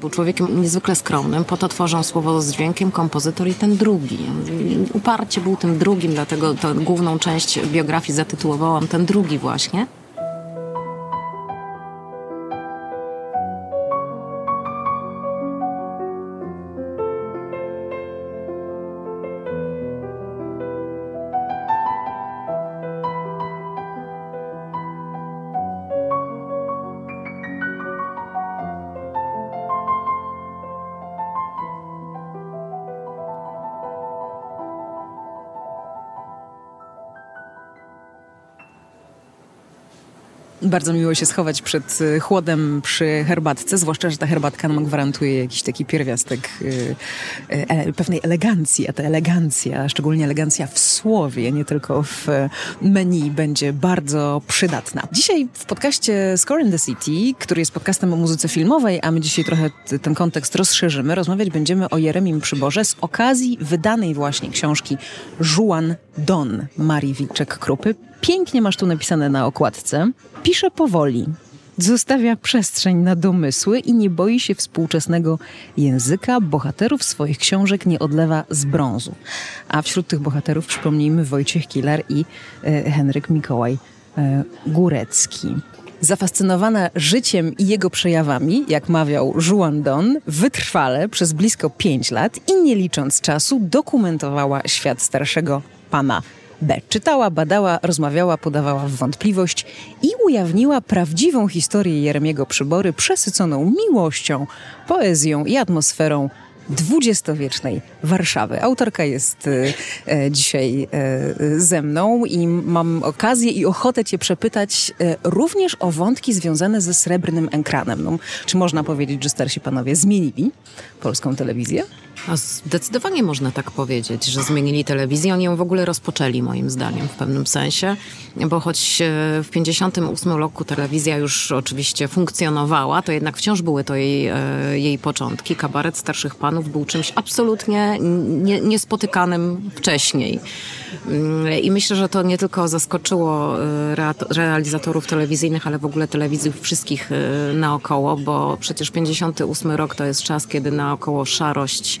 Był człowiekiem niezwykle skromnym, po to tworzą słowo z dźwiękiem kompozytor i ten drugi. Uparcie był tym drugim, dlatego tę główną część biografii zatytułowałam ten drugi właśnie. Bardzo miło się schować przed y, chłodem przy herbatce, zwłaszcza, że ta herbatka nam gwarantuje jakiś taki pierwiastek y, e, pewnej elegancji, a ta elegancja, szczególnie elegancja w słowie, nie tylko w menu, będzie bardzo przydatna. Dzisiaj w podcaście Score in the City, który jest podcastem o muzyce filmowej, a my dzisiaj trochę ten kontekst rozszerzymy, rozmawiać będziemy o Jeremim Przyborze z okazji wydanej właśnie książki Juan Don Marii Wilczek-Krupy. Pięknie masz tu napisane na okładce. Pisze powoli, zostawia przestrzeń na domysły i nie boi się współczesnego języka. Bohaterów swoich książek nie odlewa z brązu. A wśród tych bohaterów przypomnijmy Wojciech Kilar i e, Henryk Mikołaj e, Górecki. Zafascynowana życiem i jego przejawami, jak mawiał Juan Don, wytrwale przez blisko pięć lat i nie licząc czasu dokumentowała świat starszego pana B. Czytała, badała, rozmawiała, podawała w wątpliwość i ujawniła prawdziwą historię Jeremiego Przybory przesyconą miłością, poezją i atmosferą dwudziestowiecznej Warszawy. Autorka jest e, dzisiaj e, ze mną i mam okazję i ochotę Cię przepytać e, również o wątki związane ze srebrnym ekranem. No, czy można powiedzieć, że starsi panowie zmienili polską telewizję? A zdecydowanie można tak powiedzieć, że zmienili telewizję. Oni ją w ogóle rozpoczęli, moim zdaniem, w pewnym sensie, bo choć e, w 58 roku telewizja już oczywiście funkcjonowała, to jednak wciąż były to jej, e, jej początki. Kabaret Starszych Panów był czymś absolutnie nie, niespotykanym wcześniej. Mm, I myślę, że to nie tylko zaskoczyło e, realizatorów telewizyjnych, ale w ogóle telewizji wszystkich naokoło, bo przecież 58 rok to jest czas, kiedy naokoło szarość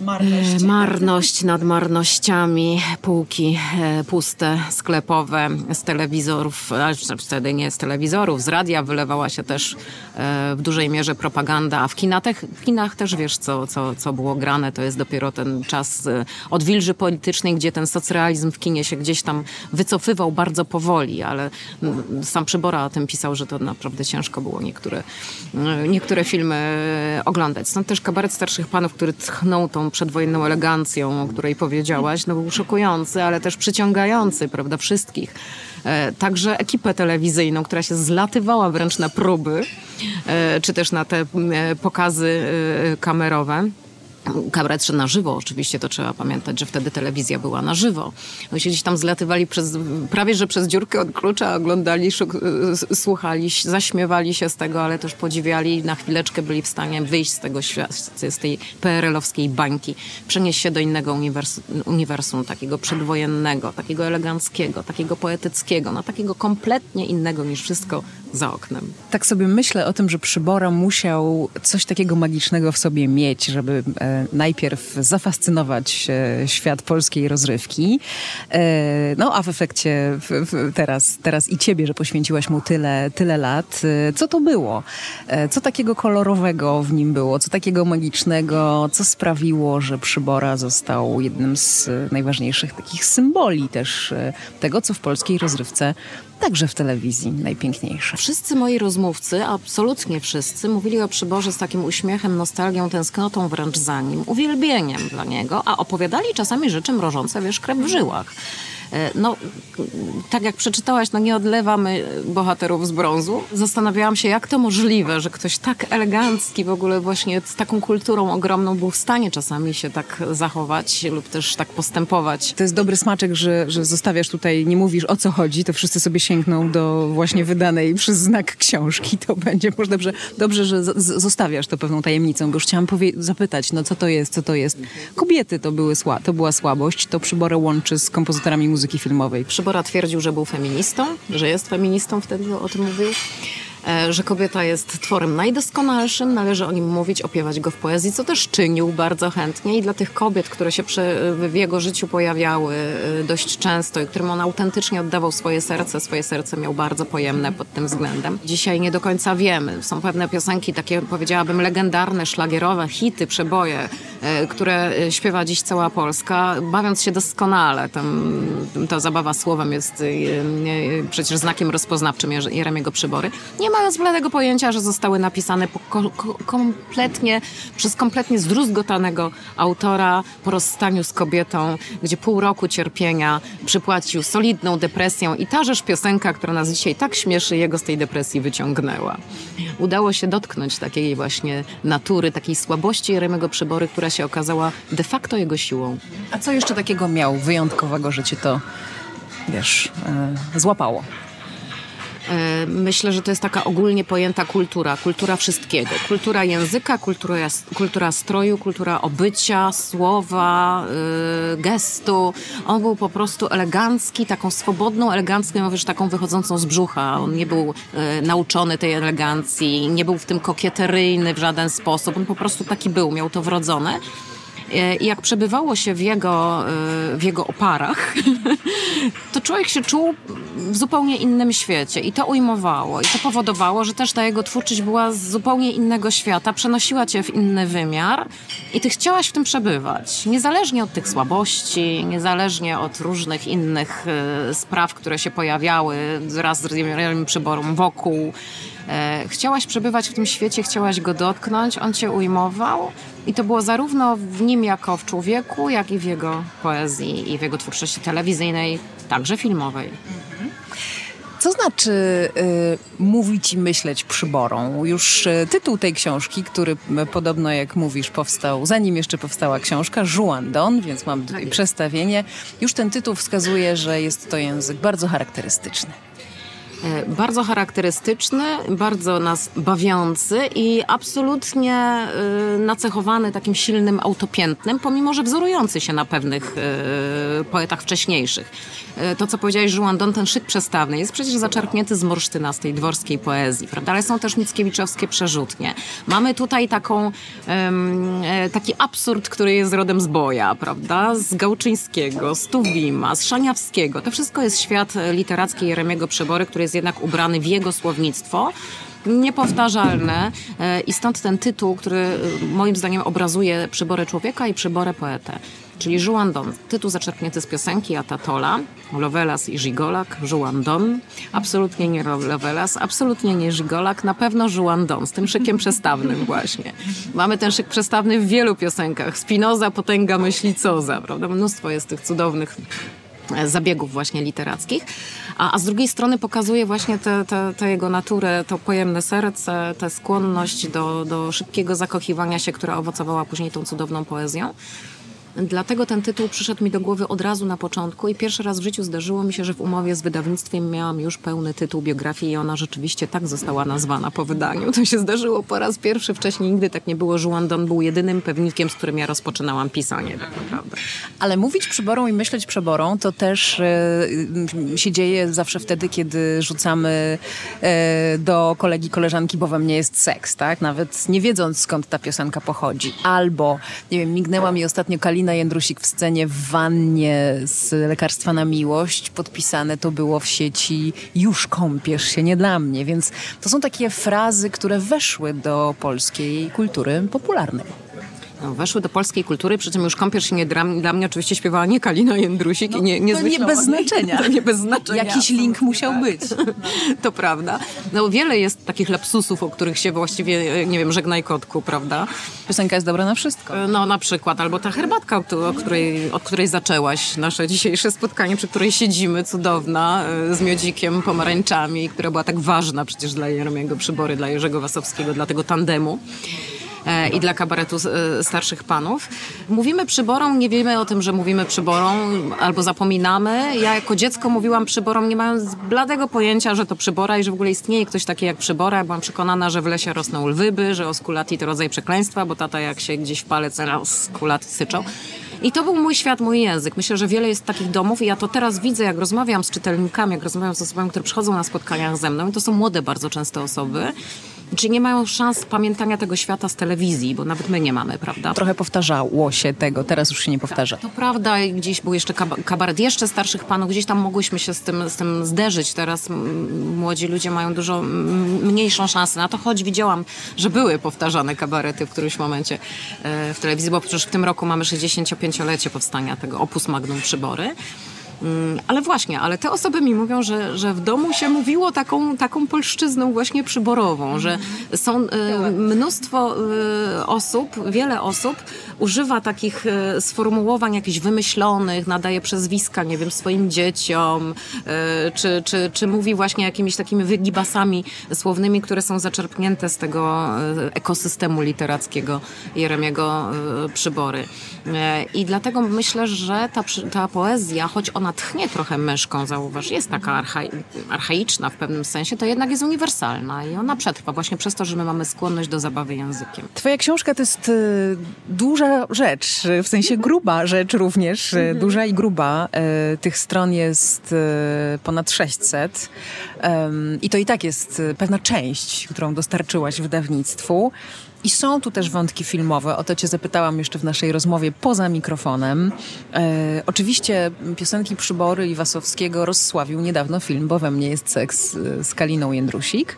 Marność. E, marność nad marnościami, półki e, puste, sklepowe, z telewizorów, wtedy nie z telewizorów, z radia wylewała się też e, w dużej mierze propaganda, a w kinach, w kinach też wiesz, co, co, co było grane, to jest dopiero ten czas odwilży politycznej, gdzie ten socrealizm w kinie się gdzieś tam wycofywał bardzo powoli, ale sam Przybora o tym pisał, że to naprawdę ciężko było niektóre, niektóre filmy oglądać. Stąd też kabaret starszych panów, który tchnął tą przedwojenną elegancją, o której powiedziałaś, no był szokujący, ale też przyciągający, prawda, wszystkich. E, także ekipę telewizyjną, która się zlatywała wręcz na próby, e, czy też na te e, pokazy kamerowe kabaret na żywo, oczywiście to trzeba pamiętać, że wtedy telewizja była na żywo. Oni się gdzieś tam zlatywali przez, prawie że przez dziurkę od klucza, oglądali, słuchali, zaśmiewali się z tego, ale też podziwiali na chwileczkę byli w stanie wyjść z tego z tej PRL-owskiej bańki, przenieść się do innego uniwersum, uniwersum, takiego przedwojennego, takiego eleganckiego, takiego poetyckiego, no takiego kompletnie innego niż wszystko za oknem. Tak sobie myślę o tym, że Przybora musiał coś takiego magicznego w sobie mieć, żeby e, najpierw zafascynować e, świat polskiej rozrywki, e, no a w efekcie teraz, teraz i ciebie, że poświęciłaś mu tyle, tyle lat. E, co to było? Co takiego kolorowego w nim było? Co takiego magicznego? Co sprawiło, że Przybora został jednym z najważniejszych takich symboli też tego, co w polskiej rozrywce także w telewizji najpiękniejsze. Wszyscy moi rozmówcy, absolutnie wszyscy, mówili o przyborze z takim uśmiechem, nostalgią, tęsknotą wręcz za nim, uwielbieniem dla niego, a opowiadali czasami rzeczy mrożące, wiesz, krew w żyłach. E, no, tak jak przeczytałaś, no nie odlewamy bohaterów z brązu. Zastanawiałam się, jak to możliwe, że ktoś tak elegancki w ogóle właśnie z taką kulturą ogromną był w stanie czasami się tak zachować lub też tak postępować. To jest dobry smaczek, że, że zostawiasz tutaj, nie mówisz o co chodzi, to wszyscy sobie sięgną do właśnie wydanej przez znak książki. To będzie może dobrze, dobrze że zostawiasz to pewną tajemnicą, bo już chciałam zapytać, no co to jest, co to jest. Kobiety to, były sła to była słabość, to przyborę łączy z kompozytorami muzyki filmowej. Przybora twierdził, że był feministą, że jest feministą, wtedy o tym mówił. e, że kobieta jest tworem najdoskonalszym, należy o nim mówić, opiewać go w poezji, co też czynił bardzo chętnie i dla tych kobiet, które się przy, w jego życiu pojawiały e, dość często i którym on autentycznie oddawał swoje serce, swoje serce miał bardzo pojemne pod tym względem. Dzisiaj nie do końca wiemy. Są pewne piosenki, takie powiedziałabym legendarne, szlagierowe, hity, przeboje, które śpiewa dziś cała Polska, bawiąc się doskonale. Tam, ta zabawa słowem jest przecież znakiem rozpoznawczym Jeremiego Przybory, nie mając bladego pojęcia, że zostały napisane ko kompletnie, przez kompletnie zdruzgotanego autora po rozstaniu z kobietą, gdzie pół roku cierpienia przypłacił solidną depresją i ta rzecz piosenka, która nas dzisiaj tak śmieszy, jego z tej depresji wyciągnęła. Udało się dotknąć takiej właśnie natury, takiej słabości Jeremiego Przybory, która się okazała de facto jego siłą. A co jeszcze takiego miał wyjątkowego, że ci to, wiesz, yy, złapało? E, myślę, że to jest taka ogólnie pojęta kultura, kultura wszystkiego. Kultura języka, kultura, kultura stroju, kultura obycia, słowa, yy, gestu. On był po prostu elegancki, taką swobodną, elegancką, wiesz, taką wychodzącą z brzucha. On nie był yy, nauczony tej elegancji, nie był w tym kokieteryjny w żaden sposób. On po prostu taki był, miał to wrodzone. E, I jak przebywało się w jego, e, w jego oparach, to człowiek się czuł w zupełnie innym świecie i to ujmowało. I to powodowało, że też ta jego twórczość była z zupełnie innego świata, przenosiła cię w inny wymiar i ty chciałaś w tym przebywać. Niezależnie od tych słabości, niezależnie od różnych innych e, spraw, które się pojawiały wraz z przyborem wokół. Chciałaś przebywać w tym świecie, chciałaś go dotknąć, on cię ujmował i to było zarówno w nim jako w człowieku, jak i w jego poezji i w jego twórczości telewizyjnej, także filmowej. Co znaczy y, mówić i myśleć przyborą? Już y, tytuł tej książki, który y, podobno jak mówisz powstał, zanim jeszcze powstała książka, Juan Don, więc mam tutaj tak przestawienie. Już ten tytuł wskazuje, że jest to język bardzo charakterystyczny. E, bardzo charakterystyczny, bardzo nas bawiący i absolutnie e, nacechowany takim silnym autopiętnym, pomimo że wzorujący się na pewnych e, poetach wcześniejszych. To, co powiedziałeś, Juan Don, ten szyk przestawny, jest przecież zaczerpnięty z morsztynastej dworskiej poezji, prawda? Ale są też mickiewiczowskie przerzutnie. Mamy tutaj taką, taki absurd, który jest rodem z Boja, prawda? Z Gałczyńskiego, z Tuwima, z Szaniawskiego. To wszystko jest świat literacki Jeremiego Przebory, który jest jest jednak ubrany w jego słownictwo niepowtarzalne e, i stąd ten tytuł, który e, moim zdaniem obrazuje przyborę człowieka i przyborę poetę. Czyli Juan Don, tytuł zaczerpnięty z piosenki Atatola, Lovelas i Żigolak, Juan Don. Absolutnie nie Lovelas, absolutnie nie Żigolak, na pewno Juan Don, z tym szykiem przestawnym właśnie. Mamy ten szyk przestawny w wielu piosenkach. Spinoza, potęga myślicoza, prawda? Mnóstwo jest tych cudownych zabiegów właśnie literackich, a, a z drugiej strony pokazuje właśnie tę jego naturę, to pojemne serce, tę skłonność do, do szybkiego zakochiwania się, która owocowała później tą cudowną poezją. Dlatego ten tytuł przyszedł mi do głowy od razu na początku i pierwszy raz w życiu zdarzyło mi się, że w umowie z wydawnictwem miałam już pełny tytuł biografii i ona rzeczywiście tak została nazwana po wydaniu. To się zdarzyło po raz pierwszy, wcześniej nigdy tak nie było. Żuandon był jedynym pewnikiem, z którym ja rozpoczynałam pisanie tak naprawdę. Ale mówić przyborą i myśleć przeborą to też e, się dzieje zawsze wtedy, kiedy rzucamy e, do kolegi, koleżanki, bo we mnie jest seks, tak? Nawet nie wiedząc skąd ta piosenka pochodzi. Albo, nie wiem, mignęła mi ostatnio Kalina Karolina Jędrusik w scenie w wannie z lekarstwa na miłość. Podpisane to było w sieci już kąpiesz się, nie dla mnie. Więc to są takie frazy, które weszły do polskiej kultury popularnej. No, weszły do polskiej kultury, przy czym już kąpiesz się nie dla, dla mnie oczywiście śpiewała nie Kalina Jędrusik no, i nie, nie To nie bez znaczenia. To nie bez znaczenia. Jakiś link musiał tak. być. To prawda. No wiele jest takich lapsusów, o których się właściwie, nie wiem, żegnaj kotku, prawda? Piosenka jest dobra na wszystko. No na przykład, albo ta herbatka, o której, od której zaczęłaś nasze dzisiejsze spotkanie, przy której siedzimy, cudowna, e, z miodzikiem, pomarańczami, która była tak ważna przecież dla Jeromiego Przybory, dla Jerzego Wasowskiego, dla tego tandemu. I dla kabaretu e, starszych panów. Mówimy przyborą, nie wiemy o tym, że mówimy przyborą, albo zapominamy. Ja jako dziecko mówiłam przyborą, nie mając bladego pojęcia, że to przybora i że w ogóle istnieje ktoś taki jak przybora. Byłam przekonana, że w lesie rosną lwyby, że oskulati to rodzaj przekleństwa, bo tata jak się gdzieś w palec, oskulati syczą. I to był mój świat, mój język. Myślę, że wiele jest takich domów i ja to teraz widzę, jak rozmawiam z czytelnikami, jak rozmawiam z osobami, które przychodzą na spotkaniach ze mną. I to są młode bardzo często osoby. Czy nie mają szans pamiętania tego świata z telewizji, bo nawet my nie mamy, prawda? Trochę powtarzało się tego, teraz już się nie powtarza. To prawda, gdzieś był jeszcze kabaret jeszcze starszych panów, gdzieś tam mogłyśmy się z tym, z tym zderzyć. Teraz młodzi ludzie mają dużo mniejszą szansę na to, choć widziałam, że były powtarzane kabarety w którymś momencie e, w telewizji, bo przecież w tym roku mamy 65-lecie powstania tego Opus Magnum Przybory. Mm, ale właśnie, ale te osoby mi mówią, że, że w domu się mówiło taką, taką polszczyzną właśnie przyborową, że są y, mnóstwo y, osób, wiele osób używa takich y, sformułowań jakichś wymyślonych, nadaje przezwiska, nie wiem, swoim dzieciom, czy, czy, czy mówi właśnie jakimiś takimi wygibasami słownymi, które są zaczerpnięte z tego ekosystemu literackiego Jeremiego Przybory. I dlatego myślę, że ta, ta poezja, choć ona tchnie trochę myszką, zauważ, jest taka archai archaiczna w pewnym sensie, to jednak jest uniwersalna i ona przetrwa właśnie przez to, że my mamy skłonność do zabawy językiem. Twoja książka to jest y, duża rzecz, w sensie gruba rzecz również, mm -hmm. duża i gruba. Y, tych stron jest y, ponad 600 i to i tak jest pewna część, którą dostarczyłaś wydawnictwu. I są tu też wątki filmowe. O to cię zapytałam jeszcze w naszej rozmowie poza mikrofonem. E, oczywiście piosenki Przybory i Wasowskiego rozsławił niedawno film, bo we mnie jest seks z Kaliną Jędrusik.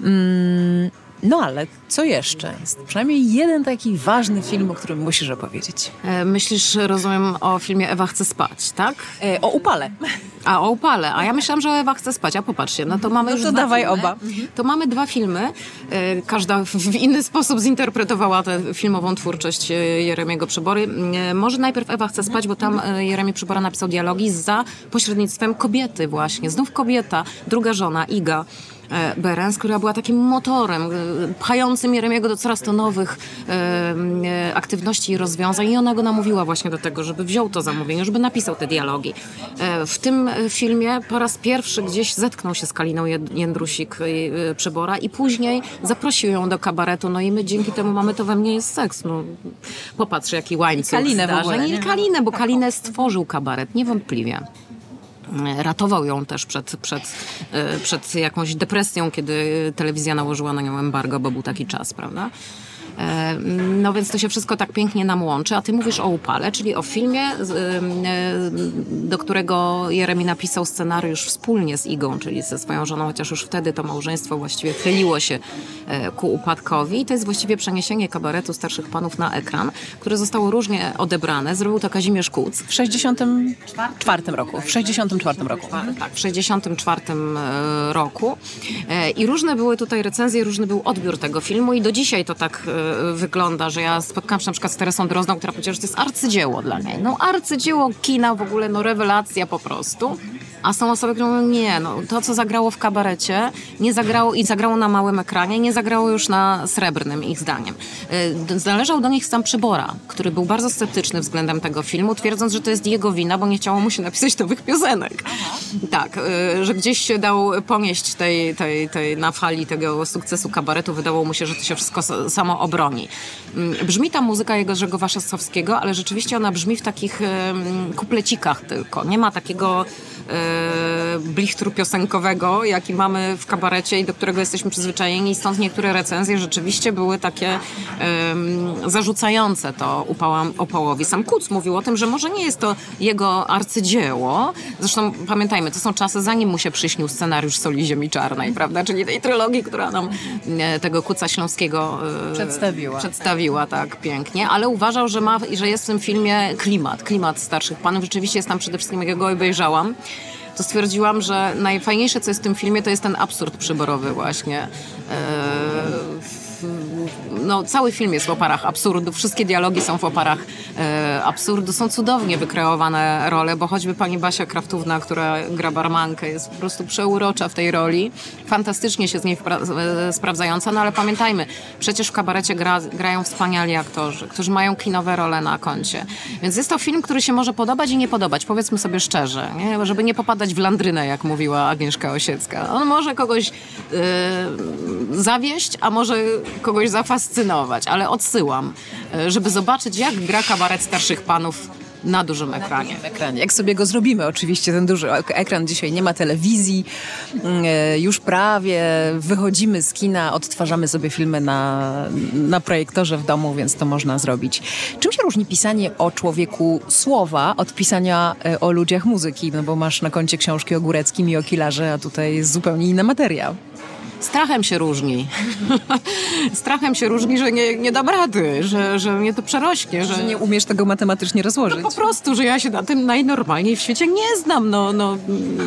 Mm, no ale co jeszcze? Jest przynajmniej jeden taki ważny film, o którym musisz opowiedzieć. E, myślisz, rozumiem, o filmie Ewa chce spać, tak? E, o upale. A, o upale. A ja myślałam, że Ewa chce spać. A popatrzcie, no to mamy no już to dwa dawaj filmy. oba. To mamy dwa filmy. E, każda w inny sposób zinterpretowała tę filmową twórczość e, Jeremiego Przybory. E, może najpierw Ewa chce spać, bo tam Jeremi Przybora napisał dialogi za pośrednictwem kobiety właśnie. Znów kobieta, druga żona, Iga. E, Berens, która była takim motorem, e, pchającym Jeremiego do coraz to nowych e, aktywności i rozwiązań i ona go namówiła właśnie do tego, żeby wziął to zamówienie, żeby napisał te dialogi. W tym filmie po raz pierwszy gdzieś zetknął się z Kaliną Jędrusik Przybora i później zaprosił ją do kabaretu, no i my dzięki temu mamy to we mnie jest seks. No, popatrz, jaki łańcuch Kalinę zdarzeń. w ogóle, nie? Kalinę, bo Kalinę stworzył kabaret, niewątpliwie ratował ją też przed, przed, e, przed jakąś depresją, kiedy telewizja nałożyła na nią embargo, bo był taki czas, prawda? E, no więc to się wszystko tak pięknie nam łączy. A ty mówisz o Upale, czyli o filmie, e, do którego Jeremi napisał scenariusz wspólnie z Igą, czyli ze swoją żoną, chociaż już wtedy to małżeństwo właściwie chyliło się e, ku upadkowi. I to jest właściwie przeniesienie kabaretu starszych panów na ekran, które zostało różnie odebrane. Zrobił to Kazimierz Kuc. W 64 roku. W 64 roku. Tak, w 64 roku. I różne były tutaj recenzje, różny był odbiór tego filmu i do dzisiaj to tak wygląda, że ja spotkałam się na przykład z Teresą Drozdą, która powiedziała, że to jest arcydzieło dla niej. No arcydzieło kina w ogóle, no rewelacja po prostu. A są osoby, które mówią, nie, no, to co zagrało w kabarecie, nie zagrało i zagrało na małym ekranie, nie zagrało już na srebrnym, ich zdaniem. Y, należał do nich sam Przybora, który był bardzo sceptyczny względem tego filmu, twierdząc, że to jest jego wina, bo nie chciało mu się napisać nowych piosenek. Tak, y, że gdzieś się dał ponieść tej, tej, tej, na fali tego sukcesu kabaretu, wydawało mu się, że to się wszystko samo obroni. Mm, brzmi ta muzyka jego Jerzego Waszastowskiego, ale rzeczywiście ona brzmi w takich kuplecikach tylko. Nie ma takiego E, blichtru piosenkowego, jaki mamy w kabarecie i do którego jesteśmy przyzwyczajeni. Stąd niektóre recenzje rzeczywiście były takie um, zarzucające to upałam, opałowi. Sam Kuc mówił o tym, że może nie jest to jego arcydzieło. Zresztą pamiętajmy, to są czasy zanim mu się przyśnił scenariusz Soli Ziemi Czarnej, prawda? Czyli tej trylogii, która nam e, tego Kuca Śląskiego e, przedstawiła. Przedstawiła tak pięknie, ale uważał, że ma, że jest w tym filmie klimat, klimat starszych panów. Rzeczywiście jest tam przede wszystkim, jak go obejrzałam, to stwierdziłam, że najfajniejsze, co jest w tym filmie, to jest ten absurd przyborowy właśnie. Eee, no, cały film jest w oparach absurdu, wszystkie dialogi są w oparach e, absurdu, są cudownie wykreowane role, bo choćby pani Basia Kraftówna, która gra barmankę, jest po prostu przeurocza w tej roli, fantastycznie się z niej e, sprawdzająca, no ale pamiętajmy, przecież w kabarecie gra, grają wspaniali aktorzy, którzy mają kinowe role na koncie, więc jest to film, który się może podobać i nie podobać, powiedzmy sobie szczerze, nie? żeby nie popadać w landrynę, jak mówiła Agnieszka Osiecka. On może kogoś e, zawieść, a może kogoś zafascynować, ale odsyłam, e, żeby zobaczyć, jak gra kabaret starszych panów na dużym ekranie. Na ekranie. Jak sobie go zrobimy, oczywiście ten duży ekran dzisiaj nie ma telewizji, mm, e, już prawie wychodzimy z kina, odtwarzamy sobie filmy na, na projektorze w domu, więc to można zrobić. Czym się różni pisanie o człowieku słowa od pisania e, o ludziach muzyki? No bo masz na koncie książki o Góreckim i o Kilarze, a tutaj jest zupełnie inna materia. Strachem się różni. Strachem się różni, że nie, nie dam rady, że, że mnie to przerośnie. Że, że nie umiesz tego matematycznie rozłożyć. No po prostu, że ja się na tym najnormalniej w świecie nie znam. No, no,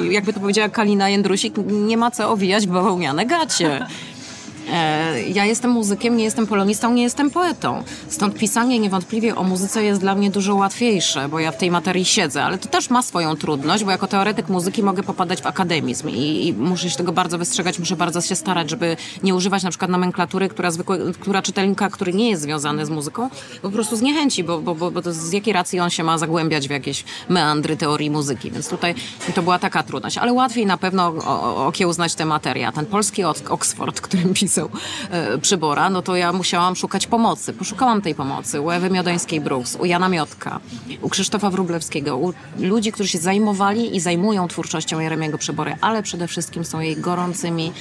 jakby to powiedziała Kalina Jędrusik, nie ma co owijać w bawełniane gacie. E, ja jestem muzykiem, nie jestem polonistą, nie jestem poetą. Stąd pisanie niewątpliwie o muzyce jest dla mnie dużo łatwiejsze, bo ja w tej materii siedzę, ale to też ma swoją trudność, bo jako teoretyk muzyki mogę popadać w akademizm i, i muszę się tego bardzo wystrzegać, muszę bardzo się starać, żeby nie używać na przykład nomenklatury, która, zwykle, która czytelnika, który nie jest związany z muzyką, po prostu zniechęci, bo, bo, bo, bo z jakiej racji on się ma zagłębiać w jakieś meandry teorii muzyki. Więc tutaj to była taka trudność, ale łatwiej na pewno okiełznać tę materię. Ten polski Oxford, którym pisał pisał e, Przybora, no to ja musiałam szukać pomocy. Poszukałam tej pomocy u Ewy Miodońskiej-Brooks, u Jana Miotka, u Krzysztofa Wróblewskiego, u ludzi, którzy się zajmowali i zajmują twórczością Jeremiego Przybory, ale przede wszystkim są jej gorącymi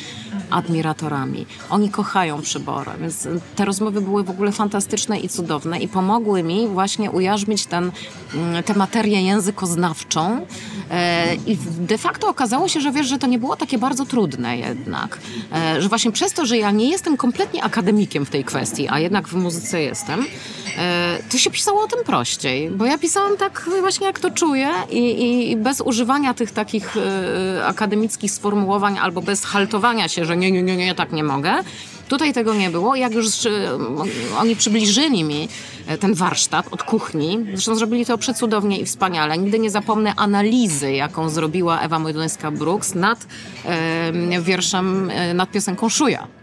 admiratorami. Oni kochają Przybora, więc te rozmowy były w ogóle fantastyczne i cudowne i pomogły mi właśnie ujarzmić ten, mm, tę materię językoznawczą e, i de facto okazało się, że wiesz, że to nie było takie bardzo trudne jednak, e, że właśnie przez to, że ja nie jestem kompletnie akademikiem w tej kwestii, a jednak w muzyce jestem, e, to się pisało o tym prościej, bo ja pisałam tak właśnie jak to czuję i, i bez używania tych takich e, akademickich sformułowań albo bez haltowania się, że nie, nie, nie, nie, tak nie mogę. Tutaj tego nie było. Jak już e, oni przybliżyli mi ten warsztat od kuchni, zresztą zrobili to przecudownie i wspaniale. Nigdy nie zapomnę analizy, jaką zrobiła Ewa Mojdońska-Brooks nad e, wierszem, e, nad piosenką Szuja.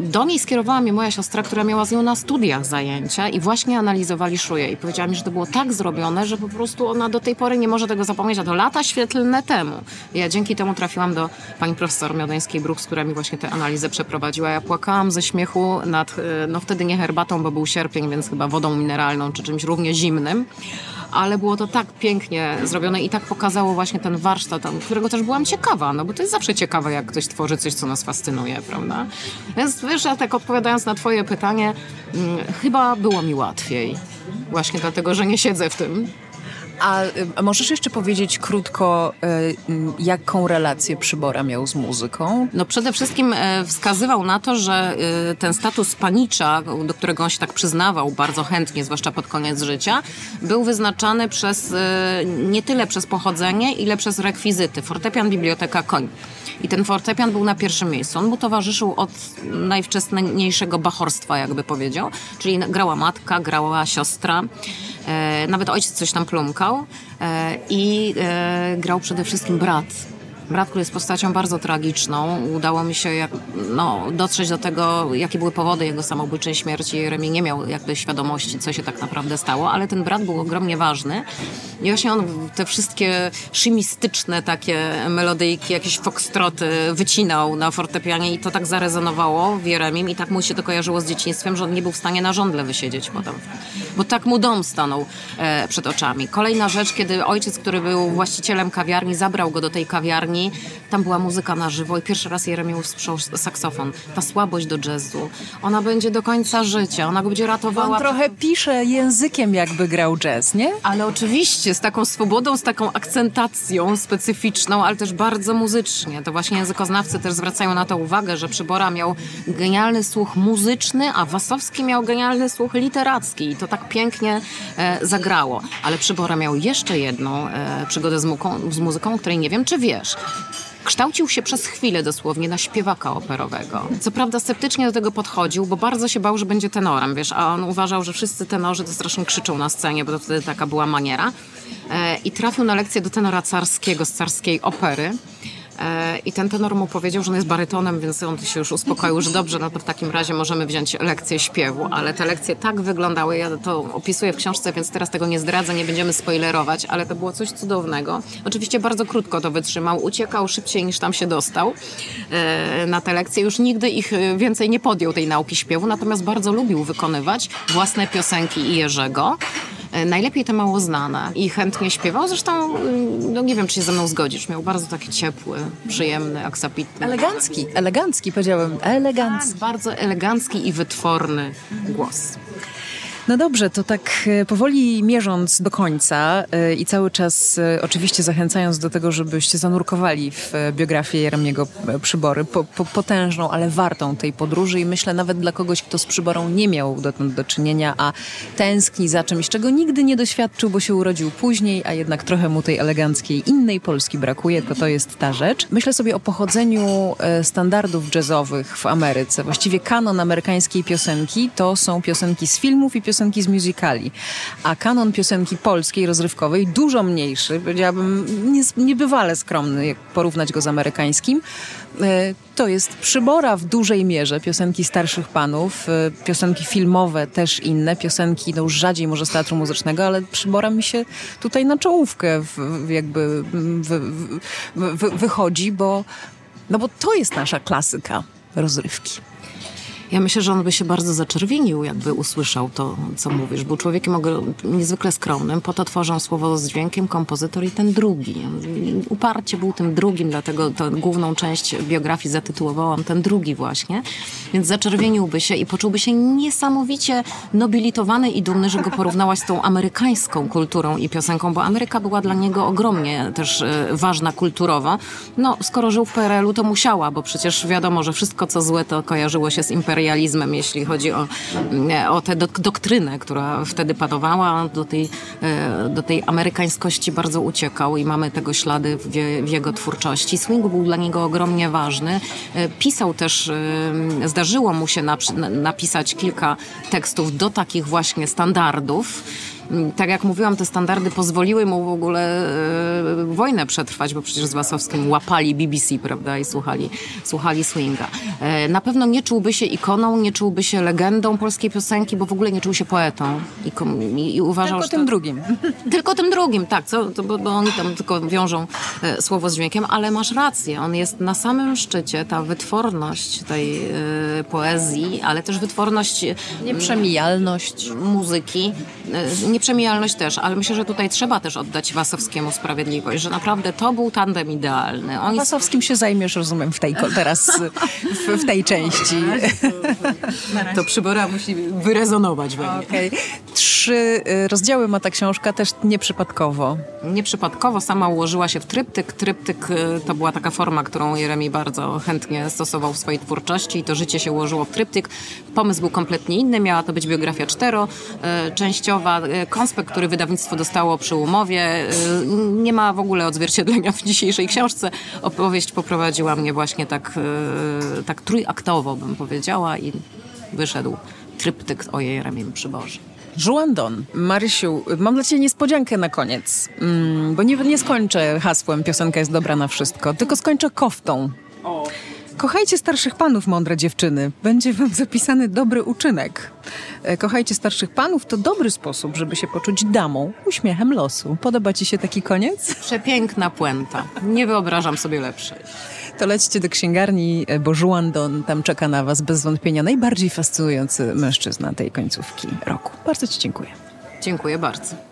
Do niej skierowała mnie moja siostra, która miała z nią na studiach zajęcia i właśnie analizowali szuje. I powiedziała mi, że to było tak zrobione, że po prostu ona do tej pory nie może tego zapomnieć, a to lata świetlne temu. Ja dzięki temu trafiłam do pani profesor Miodeńskiej-Brooks, która mi właśnie tę analizę przeprowadziła. Ja płakałam ze śmiechu nad, e, no wtedy nie herbatą, bo był sierpień, więc chyba wodą mineralną czy czymś równie zimnym ale było to tak pięknie zrobione i tak pokazało właśnie ten warsztat, którego też byłam ciekawa, no bo to jest zawsze ciekawe, jak ktoś tworzy coś, co nas fascynuje, prawda? Więc wiesz, ja tak odpowiadając na twoje pytanie, hmm, chyba było mi łatwiej. Właśnie dlatego, że nie siedzę w tym. A, możesz jeszcze powiedzieć krótko, y, jaką relację Przybora miał z muzyką? No przede wszystkim y, wskazywał na to, że y, ten status panicza, do którego on się tak przyznawał bardzo chętnie, zwłaszcza pod koniec życia, był wyznaczany przez nie tyle przez pochodzenie, ile przez rekwizyty. Fortepian, biblioteka, koń. I ten fortepian był na pierwszym miejscu. On mu towarzyszył od najwczesniejszego bachorstwa, jakby powiedział. Czyli grała matka, grała siostra. E, nawet ojciec coś tam plumkał. E, I e, grał przede wszystkim brat Brat, który jest postacią bardzo tragiczną. Udało mi się jak, no, dotrzeć do tego, jakie były powody jego samobójczej śmierci. Jeremi nie miał jakby świadomości, co się tak naprawdę stało, ale ten brat był ogromnie ważny. I właśnie on te wszystkie szymistyczne takie melodyjki, jakieś foxtroty wycinał na fortepianie i to tak zarezonowało w Jeremim i tak mu się to kojarzyło z dzieciństwem, że on nie był w stanie na żądle wysiedzieć potem. Bo tak mu dom stanął e, przed oczami. Kolejna rzecz, kiedy ojciec, który był właścicielem kawiarni, zabrał go do tej kawiarni tam była muzyka na żywo i pierwszy raz Jeremił sprzał saksofon. Ta słabość do jazzu, ona będzie do końca życia, ona go będzie ratowała. On trochę pisze językiem, jakby grał jazz, nie? Ale oczywiście, z taką swobodą, z taką akcentacją specyficzną, ale też bardzo muzycznie. To właśnie językoznawcy też zwracają na to uwagę, że Przybora miał genialny słuch muzyczny, a Wasowski miał genialny słuch literacki i to tak pięknie e, zagrało. Ale Przybora miał jeszcze jedną e, przygodę z, muką, z muzyką, której nie wiem, czy wiesz. Kształcił się przez chwilę dosłownie na śpiewaka operowego. Co prawda sceptycznie do tego podchodził, bo bardzo się bał, że będzie tenorem, wiesz, a on uważał, że wszyscy tenorzy to strasznie krzyczą na scenie, bo to wtedy taka była maniera. E, I trafił na lekcję do tenora carskiego z carskiej opery. E, I ten tenor mu powiedział, że on jest barytonem, więc on się już uspokoił, że dobrze, no to w takim razie możemy wziąć lekcję śpiewu. Ale te lekcje tak wyglądały, ja to opisuję w książce, więc teraz tego nie zdradzę, nie będziemy spoilerować, ale to było coś cudownego. Oczywiście bardzo krótko to wytrzymał, uciekał szybciej niż tam się dostał e, na te lekcje. Już nigdy ich więcej nie podjął tej nauki śpiewu, natomiast bardzo lubił wykonywać własne piosenki i Jerzego. E, najlepiej te mało znane i chętnie śpiewał. Zresztą, mm, no nie wiem, czy się ze mną zgodzisz, miał bardzo taki ciepły, przyjemny, aksapitny. Elegancki, elegancki powiedziałem, elegancki. Tak, bardzo elegancki i wytworny głos. No dobrze, to tak e, powoli mierząc do końca e, i cały czas e, oczywiście zachęcając do tego, żebyście zanurkowali w biografię Jeremiego Przybory, po, po, potężną, ale wartą tej podróży i myślę nawet dla kogoś, kto z Przyborą nie miał dotąd do czynienia, a tęskni za czymś, czego nigdy nie doświadczył, bo się urodził później, a jednak trochę mu tej eleganckiej innej Polski brakuje, to to jest ta rzecz. Myślę sobie o pochodzeniu standardów jazzowych w Ameryce. Właściwie kanon amerykańskiej piosenki to są piosenki z filmów i piosenki piosenki z musicali. A kanon piosenki polskiej, rozrywkowej, dużo mniejszy, powiedziałabym niebywale skromny, jak porównać go z amerykańskim, e, to jest przybora w dużej mierze piosenki starszych panów, e, piosenki filmowe też inne, piosenki no już rzadziej może z teatru muzycznego, ale przybora mi się tutaj na czołówkę jakby wychodzi, bo, no bo to jest nasza klasyka rozrywki. Ja myślę, że on by się bardzo zaczerwienił, jakby usłyszał to, co mówisz. Był człowiekiem niezwykle skromnym, po to tworzą słowo z dźwiękiem kompozytor i ten drugi. Uparcie był tym drugim, dlatego tę główną część biografii zatytułowałam ten drugi właśnie. Więc zaczerwieniłby się i poczułby się niesamowicie nobilitowany i dumny, że go porównałaś z tą amerykańską kulturą i piosenką, bo Ameryka była dla niego ogromnie też e, ważna kulturowo. No, skoro żył w PRL-u, to musiała, bo przecież wiadomo, że wszystko, co złe, to kojarzyło się z imperium imperializmem, jeśli chodzi o, o tę doktrynę, która wtedy panowała. Do tej, e, do tej amerykańskości bardzo uciekał i mamy tego ślady w, w jego twórczości. Swing był dla niego ogromnie ważny. E, pisał też, e, zdarzyło mu się napisać kilka tekstów do takich właśnie standardów tak jak mówiłam, te standardy pozwoliły mu w ogóle e, wojnę przetrwać, bo przecież z Wasowskim łapali BBC, prawda, i słuchali, słuchali swinga. E, na pewno nie czułby się ikoną, nie czułby się legendą polskiej piosenki, bo w ogóle nie czuł się poetą. I, i, i uważał, tylko tym to, drugim. Tylko tym drugim, tak, co, to, bo, bo oni tam tylko wiążą e, słowo z dźwiękiem, ale masz rację, on jest na samym szczycie, ta wytworność tej e, poezji, ale też wytworność... Nieprzemijalność. Muzyki. E, nie nieprzemijalność też, ale myślę, że tutaj trzeba też oddać Wasowskiemu sprawiedliwość, że naprawdę to był tandem idealny. On Wasowskim się zajmiesz, rozumiem, w tej, teraz w, w tej części. To przybora musi wyrezonować we mnie. Okay. Trzy y, rozdziały ma ta książka też nieprzypadkowo. Nieprzypadkowo sama ułożyła się w tryptyk. Tryptyk y, to była taka forma, którą Jeremi bardzo chętnie stosował w swojej twórczości i to życie się ułożyło w tryptyk. Pomysł był kompletnie inny, miała to być biografia czteroczęściowa, y, konspekt, który wydawnictwo dostało przy umowie, y, nie ma w ogóle odzwierciedlenia w dzisiejszej książce. Opowieść poprowadziła mnie właśnie tak, y, tak trójaktowo, bym powiedziała, i wyszedł tryptyk o jej ramieniu przy Boże. Don, Marysiu, mam dla Ciebie niespodziankę na koniec, mm, bo nie, nie skończę hasłem piosenka jest dobra na wszystko, tylko skończę koftą. O. Kochajcie starszych panów, mądre dziewczyny. Będzie wam zapisany dobry uczynek. E, kochajcie starszych panów to dobry sposób, żeby się poczuć damą, uśmiechem losu. Podoba ci się taki koniec? Przepiękna puenta. Nie wyobrażam sobie lepszej. To lećcie do księgarni, e, bo Juan Don tam czeka na was bez wątpienia najbardziej fascynujący mężczyzna tej końcówki roku. Bardzo ci dziękuję. Dziękuję bardzo.